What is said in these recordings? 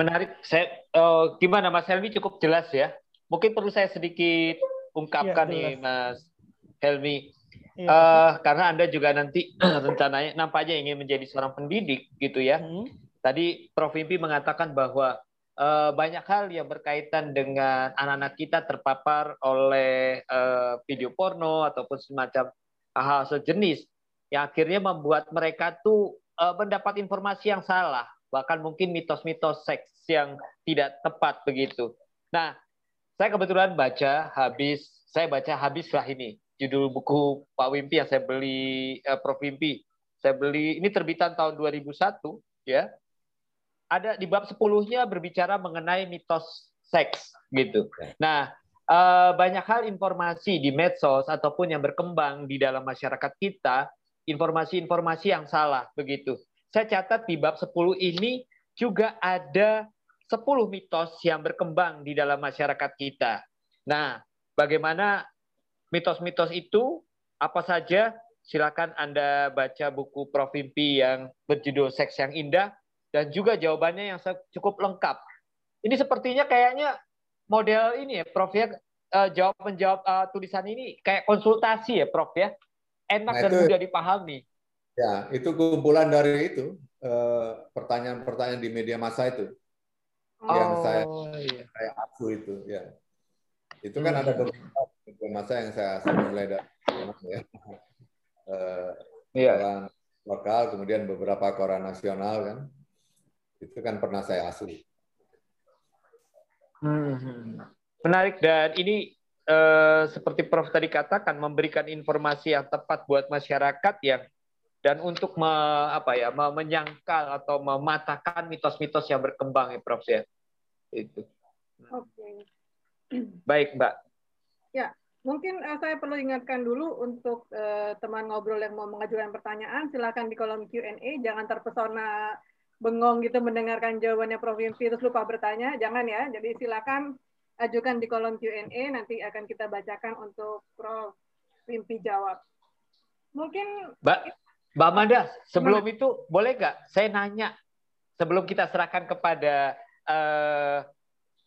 Menarik. Saya uh, gimana Mas Helmi cukup jelas ya. Mungkin perlu saya sedikit ungkapkan ya, nih Mas Helmi. Ya. Uh, karena Anda juga nanti rencananya nampaknya ingin menjadi seorang pendidik gitu ya. Hmm. Tadi Prof Impi mengatakan bahwa uh, banyak hal yang berkaitan dengan anak-anak kita terpapar oleh uh, video porno ataupun semacam hal sejenis yang akhirnya membuat mereka tuh uh, mendapat informasi yang salah bahkan mungkin mitos-mitos seks yang tidak tepat begitu. Nah, saya kebetulan baca habis, saya baca habis lah ini judul buku Pak Wimpi yang saya beli eh, Prof Wimpi. Saya beli ini terbitan tahun 2001 ya. Ada di bab 10-nya berbicara mengenai mitos seks gitu. Nah, eh, banyak hal informasi di medsos ataupun yang berkembang di dalam masyarakat kita, informasi-informasi yang salah begitu saya catat di bab 10 ini juga ada 10 mitos yang berkembang di dalam masyarakat kita. Nah, bagaimana mitos-mitos itu? Apa saja? Silakan Anda baca buku Prof. Impi yang berjudul Seks yang Indah dan juga jawabannya yang cukup lengkap. Ini sepertinya kayaknya model ini ya, Prof ya, uh, jawab menjawab uh, tulisan ini kayak konsultasi ya, Prof ya. Enak nah, dan mudah dipahami. Ya, itu kumpulan dari itu eh, pertanyaan-pertanyaan di media massa itu oh, yang saya iya. saya aku itu ya. Itu kan hmm. ada beberapa media massa yang saya, saya mulai dari ya. Uh, iya. koran lokal, kemudian beberapa koran nasional kan. Itu kan pernah saya asli. Hmm. Menarik dan ini eh, seperti Prof tadi katakan memberikan informasi yang tepat buat masyarakat yang dan untuk me, apa ya me, menyangkal atau mematahkan mitos-mitos yang berkembang ya Prof ya itu. Oke. Okay. Baik Mbak. Ya mungkin uh, saya perlu ingatkan dulu untuk uh, teman ngobrol yang mau mengajukan pertanyaan silakan di kolom Q&A jangan terpesona bengong gitu mendengarkan jawabannya Prof Yimpi terus lupa bertanya jangan ya jadi silakan ajukan di kolom Q&A nanti akan kita bacakan untuk Prof Yimpi jawab. Mungkin Mbak Mbak Amanda, sebelum itu boleh nggak saya nanya sebelum kita serahkan kepada uh,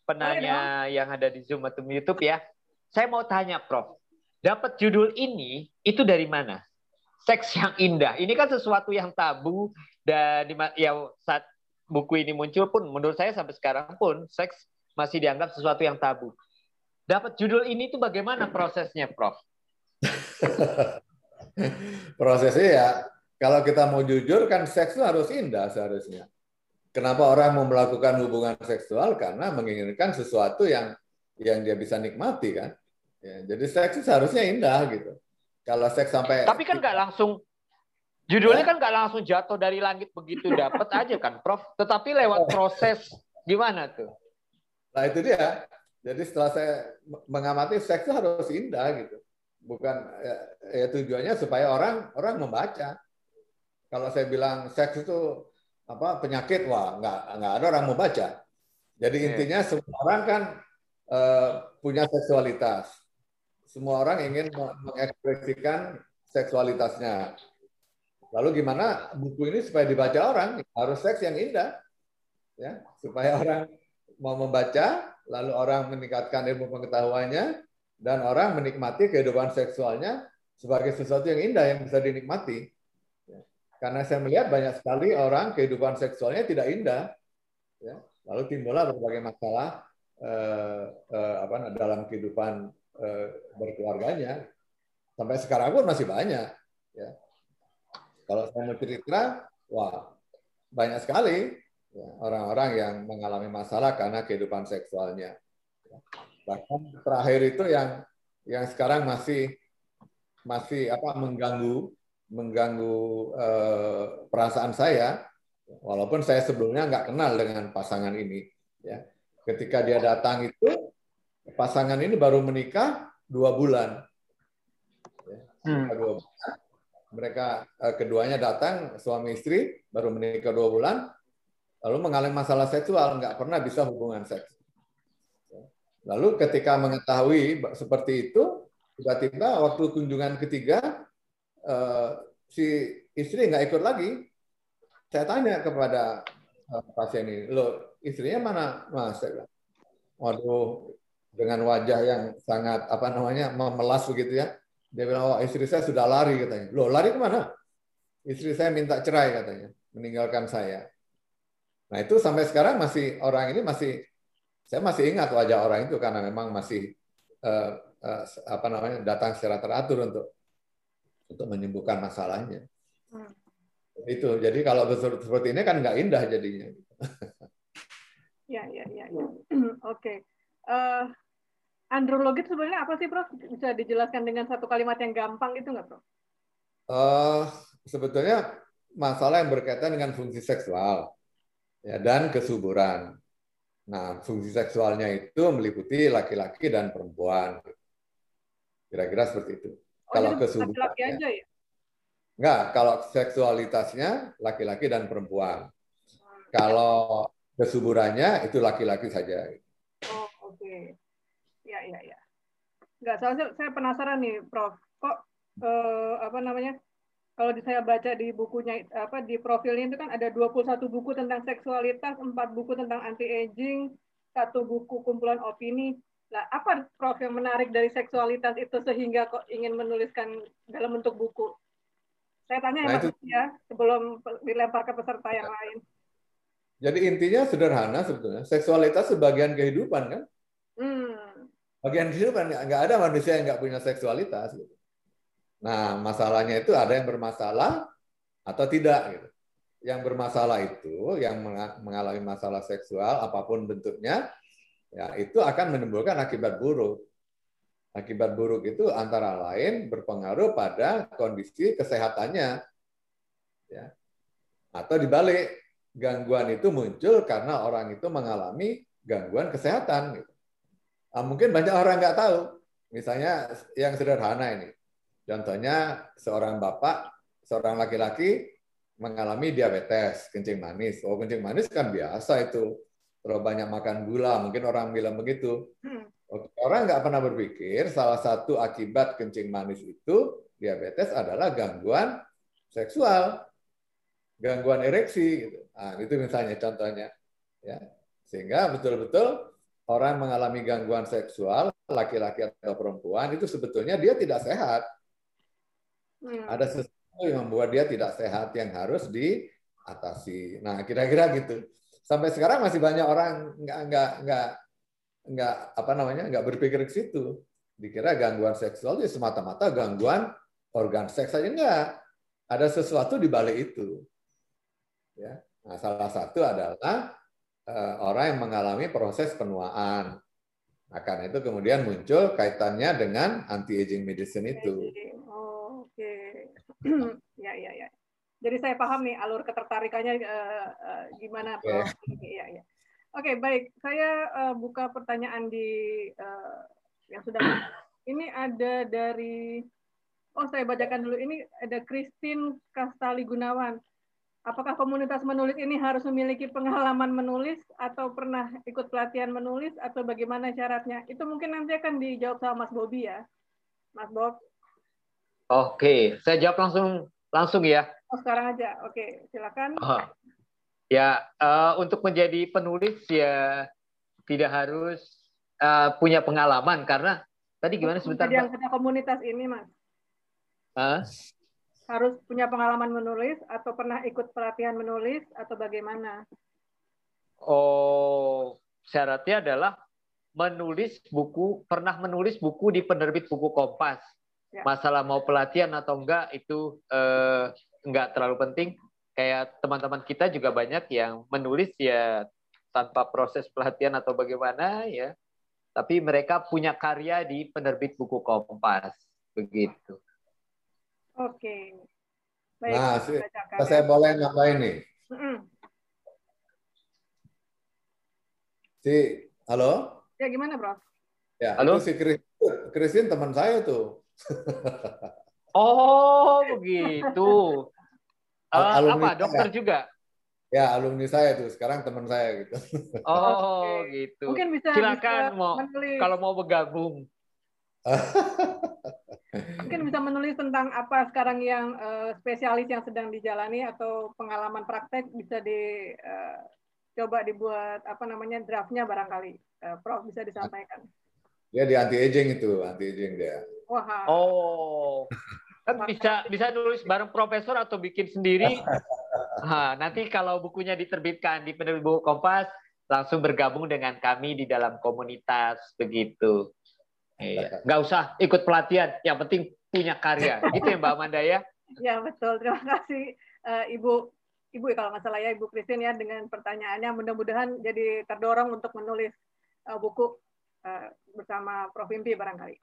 penanya yang ada di Zoom atau YouTube ya. Saya mau tanya Prof, dapat judul ini itu dari mana? Seks yang indah. Ini kan sesuatu yang tabu dan di, ya saat buku ini muncul pun menurut saya sampai sekarang pun seks masih dianggap sesuatu yang tabu. Dapat judul ini itu bagaimana prosesnya, Prof? prosesnya ya kalau kita mau jujur kan seks itu harus indah seharusnya. Kenapa orang mau melakukan hubungan seksual? Karena menginginkan sesuatu yang yang dia bisa nikmati kan. Ya, jadi seks itu seharusnya indah gitu. Kalau seks sampai Tapi kan nggak langsung judulnya ya? kan nggak langsung jatuh dari langit begitu dapat aja kan, Prof. Tetapi lewat oh. proses gimana tuh? Nah itu dia. Jadi setelah saya mengamati seks itu harus indah gitu. Bukan ya, ya tujuannya supaya orang orang membaca kalau saya bilang seks itu apa penyakit, wah nggak nggak ada orang mau baca. Jadi intinya semua orang kan uh, punya seksualitas. Semua orang ingin mengekspresikan seksualitasnya. Lalu gimana buku ini supaya dibaca orang harus seks yang indah, ya supaya orang mau membaca, lalu orang meningkatkan ilmu pengetahuannya, dan orang menikmati kehidupan seksualnya sebagai sesuatu yang indah yang bisa dinikmati. Karena saya melihat banyak sekali orang kehidupan seksualnya tidak indah. Ya. Lalu timbullah berbagai masalah eh, eh, apa, dalam kehidupan eh, berkeluarganya. Sampai sekarang pun masih banyak. Ya. Kalau saya mau cerita, wah banyak sekali ya, orang-orang ya, yang mengalami masalah karena kehidupan seksualnya. Ya. Bahkan terakhir itu yang yang sekarang masih masih apa mengganggu mengganggu eh, perasaan saya, walaupun saya sebelumnya nggak kenal dengan pasangan ini. Ya, ketika dia datang itu pasangan ini baru menikah dua bulan. Ya, hmm. dua bulan. Mereka eh, keduanya datang suami istri baru menikah dua bulan, lalu mengalami masalah seksual, nggak pernah bisa hubungan seks. Ya. Lalu ketika mengetahui seperti itu, tiba-tiba waktu kunjungan ketiga uh, si istri nggak ikut lagi, saya tanya kepada uh, pasien ini, lo istrinya mana mas? Waduh dengan wajah yang sangat apa namanya memelas begitu ya. Dia bilang oh istri saya sudah lari katanya. Loh lari ke mana? Istri saya minta cerai katanya meninggalkan saya. Nah itu sampai sekarang masih orang ini masih saya masih ingat wajah orang itu karena memang masih uh, uh, apa namanya datang secara teratur untuk untuk menyembuhkan masalahnya hmm. itu jadi kalau seperti ini kan nggak indah jadinya ya ya ya, ya. oke okay. uh, eh, andrologi sebenarnya apa sih, Prof? Bisa dijelaskan dengan satu kalimat yang gampang itu nggak, Prof? Uh, sebetulnya masalah yang berkaitan dengan fungsi seksual ya, dan kesuburan. Nah, fungsi seksualnya itu meliputi laki-laki dan perempuan. Kira-kira seperti itu. Oh, kalau kesuburan laki-laki aja ya? Enggak, kalau seksualitasnya laki-laki dan perempuan. Kalau kesuburannya itu laki-laki saja. Oh, oke. Okay. Ya, ya, ya. Enggak, soalnya saya penasaran nih, Prof. Kok eh, apa namanya? Kalau saya baca di bukunya apa di profilnya itu kan ada 21 buku tentang seksualitas, 4 buku tentang anti aging, satu buku kumpulan opini. Nah, apa Prof yang menarik dari seksualitas itu sehingga kok ingin menuliskan dalam bentuk buku? Saya tanya nah, ya, itu... ya sebelum dilempar ke peserta yang ya. lain. Jadi intinya sederhana sebetulnya. Seksualitas sebagian kehidupan kan? Hmm bagian kehidupan nggak ada manusia yang nggak punya seksualitas. Gitu. Nah, masalahnya itu ada yang bermasalah atau tidak. Gitu. Yang bermasalah itu, yang mengalami masalah seksual apa pun bentuknya, ya itu akan menimbulkan akibat buruk. Akibat buruk itu antara lain berpengaruh pada kondisi kesehatannya, ya. Atau dibalik, gangguan itu muncul karena orang itu mengalami gangguan kesehatan. Gitu. Ah, mungkin banyak orang nggak tahu. Misalnya yang sederhana ini. Contohnya seorang bapak, seorang laki-laki mengalami diabetes, kencing manis. Oh, kencing manis kan biasa itu. Terlalu banyak makan gula, mungkin orang bilang begitu. Hmm. Orang nggak pernah berpikir salah satu akibat kencing manis itu diabetes adalah gangguan seksual, gangguan ereksi. Gitu. Nah, itu misalnya contohnya. Ya. Sehingga betul-betul orang mengalami gangguan seksual, laki-laki atau perempuan, itu sebetulnya dia tidak sehat. Hmm. Ada sesuatu yang membuat dia tidak sehat yang harus diatasi. Nah, kira-kira gitu. Sampai sekarang masih banyak orang nggak nggak nggak nggak apa namanya nggak berpikir ke situ. Dikira gangguan seksual itu semata-mata gangguan organ seks saja enggak. Ada sesuatu di balik itu. Ya. Nah, salah satu adalah Eh, orang yang mengalami proses penuaan. Nah, karena itu kemudian muncul kaitannya dengan anti-aging medicine itu. Oh, Oke, okay. Jadi saya paham nih alur ketertarikannya uh, uh, gimana, Prof. Yeah. Ya, ya. Oke, okay, baik. Saya uh, buka pertanyaan di uh, yang sudah. Ini ada dari, oh saya bacakan dulu. Ini ada Christine Kastali Gunawan apakah komunitas menulis ini harus memiliki pengalaman menulis atau pernah ikut pelatihan menulis atau bagaimana syaratnya? Itu mungkin nanti akan dijawab sama Mas Bobi ya. Mas Bob. Oke, saya jawab langsung langsung ya. Oh, sekarang aja. Oke, silakan. Oh. Ya, uh, untuk menjadi penulis ya tidak harus uh, punya pengalaman karena tadi gimana sebentar? Jadi yang komunitas ini, Mas. Uh? harus punya pengalaman menulis atau pernah ikut pelatihan menulis atau bagaimana? Oh, syaratnya adalah menulis buku, pernah menulis buku di penerbit buku Kompas. Ya. Masalah mau pelatihan atau enggak itu eh, enggak terlalu penting. Kayak teman-teman kita juga banyak yang menulis ya tanpa proses pelatihan atau bagaimana ya. Tapi mereka punya karya di penerbit buku Kompas. Begitu. Oke. Baik, nah, si, saya boleh nambahin nih. Mm -mm. Si, halo? Ya, gimana, Bro? Ya, halo? itu si Christine teman saya tuh. Oh, begitu. Uh, apa, dokter saya. juga? Ya, alumni saya tuh. Sekarang teman saya gitu. Oh, okay. gitu. Mungkin bisa silakan bisa mau kalau mau bergabung. Mungkin bisa menulis tentang apa sekarang yang uh, spesialis yang sedang dijalani atau pengalaman praktek bisa di uh, coba dibuat apa namanya draftnya barangkali uh, Prof bisa disampaikan. Dia di anti aging itu, anti aging dia. Wah. Oh. Kan bisa bisa nulis bareng profesor atau bikin sendiri. Nah, nanti kalau bukunya diterbitkan di penerbit buku Kompas, langsung bergabung dengan kami di dalam komunitas begitu. Iya. Nggak usah ikut pelatihan, yang penting punya karya. Gitu ya Mbak Amanda ya? Ya betul. Terima kasih uh, Ibu Ibu kalau nggak salah ya Ibu Christine ya dengan pertanyaannya mudah-mudahan jadi terdorong untuk menulis uh, buku uh, bersama Prof Impi barangkali.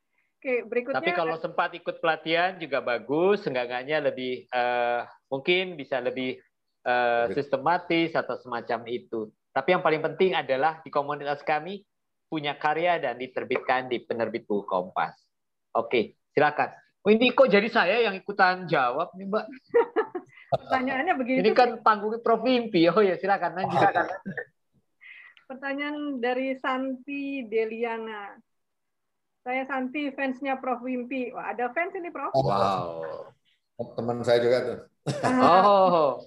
Oke, berikutnya. Tapi kalau sempat ikut pelatihan juga bagus, seenggaknya lebih uh, mungkin bisa lebih uh, sistematis atau semacam itu. Tapi yang paling penting adalah di komunitas kami punya karya dan diterbitkan di penerbit buku Kompas. Oke, silakan. Oh, ini kok jadi saya yang ikutan jawab nih, Mbak? Pertanyaannya begini. Ini kan panggung Prof Mimpi. Oh ya, silakan lanjut. Silakan. Pertanyaan dari Santi Deliana. Saya Santi, fansnya Prof Wimpi. Wah, ada fans ini, Prof. Wow. Teman saya juga tuh. oh.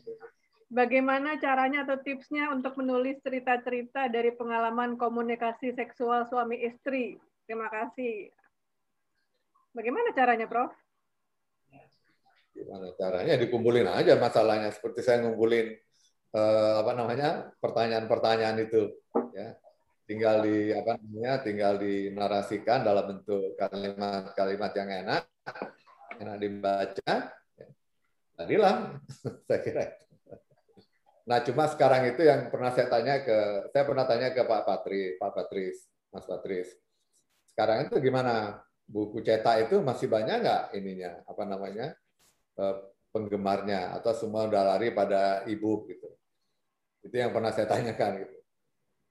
Bagaimana caranya atau tipsnya untuk menulis cerita-cerita dari pengalaman komunikasi seksual suami istri? Terima kasih. Bagaimana caranya, Prof? Gimana caranya? Dikumpulin aja masalahnya seperti saya ngumpulin eh, apa namanya pertanyaan-pertanyaan itu, ya. Tinggal di apa namanya, tinggal dinarasikan dalam bentuk kalimat-kalimat yang enak, enak dibaca. Ya. Jadilah, saya kira. Nah, cuma sekarang itu yang pernah saya tanya ke, saya pernah tanya ke Pak Patri, Pak Patris, Mas Patris. Sekarang itu gimana? Buku cetak itu masih banyak nggak ininya? Apa namanya? Eh, penggemarnya atau semua udah lari pada ibu gitu. Itu yang pernah saya tanyakan gitu.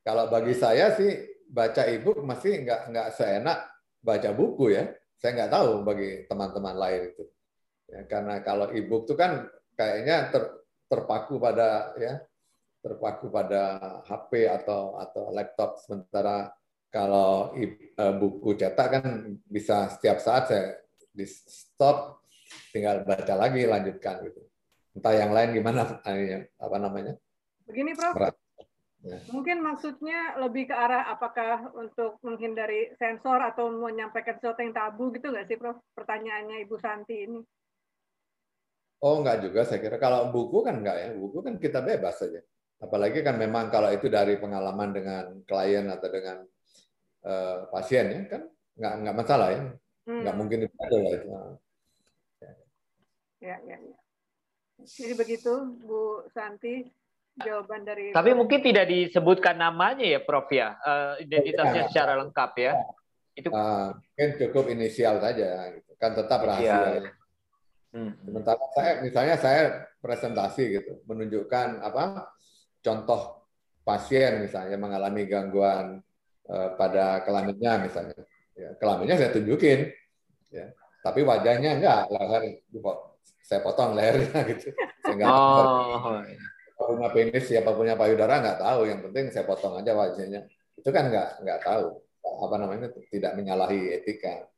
Kalau bagi saya sih baca ibu masih nggak nggak seenak baca buku ya. Saya nggak tahu bagi teman-teman lain itu. Ya, karena kalau ibu itu kan kayaknya ter, terpaku pada ya terpaku pada HP atau atau laptop sementara kalau eh, buku cetak kan bisa setiap saat saya di stop tinggal baca lagi lanjutkan gitu entah yang lain gimana apa namanya begini prof ya. Mungkin maksudnya lebih ke arah apakah untuk menghindari sensor atau menyampaikan sesuatu yang tabu gitu nggak sih prof? Pertanyaannya ibu Santi ini. Oh nggak juga. Saya kira kalau buku kan nggak ya. Buku kan kita bebas saja. Apalagi kan memang kalau itu dari pengalaman dengan klien atau dengan uh, pasien ya kan nggak nggak masalah ya. Hmm. nggak mungkin itu lah itu. Ya, ya, ya. Jadi begitu, Bu Santi, jawaban dari. Tapi mungkin tidak disebutkan namanya ya, Prof ya, uh, identitasnya ya. secara lengkap ya. Itu uh, mungkin cukup inisial saja, gitu. kan tetap rahasia. Hmm. Sementara saya, misalnya saya presentasi gitu, menunjukkan apa contoh pasien misalnya mengalami gangguan uh, pada kelaminnya misalnya, ya, kelaminnya saya tunjukin, ya. Tapi wajahnya enggak, leher saya potong lehernya gitu. Saya nggak oh. Siapa punya penis, siapa punya payudara nggak tahu. Yang penting saya potong aja wajahnya. Itu kan nggak nggak tahu apa namanya tidak menyalahi etika.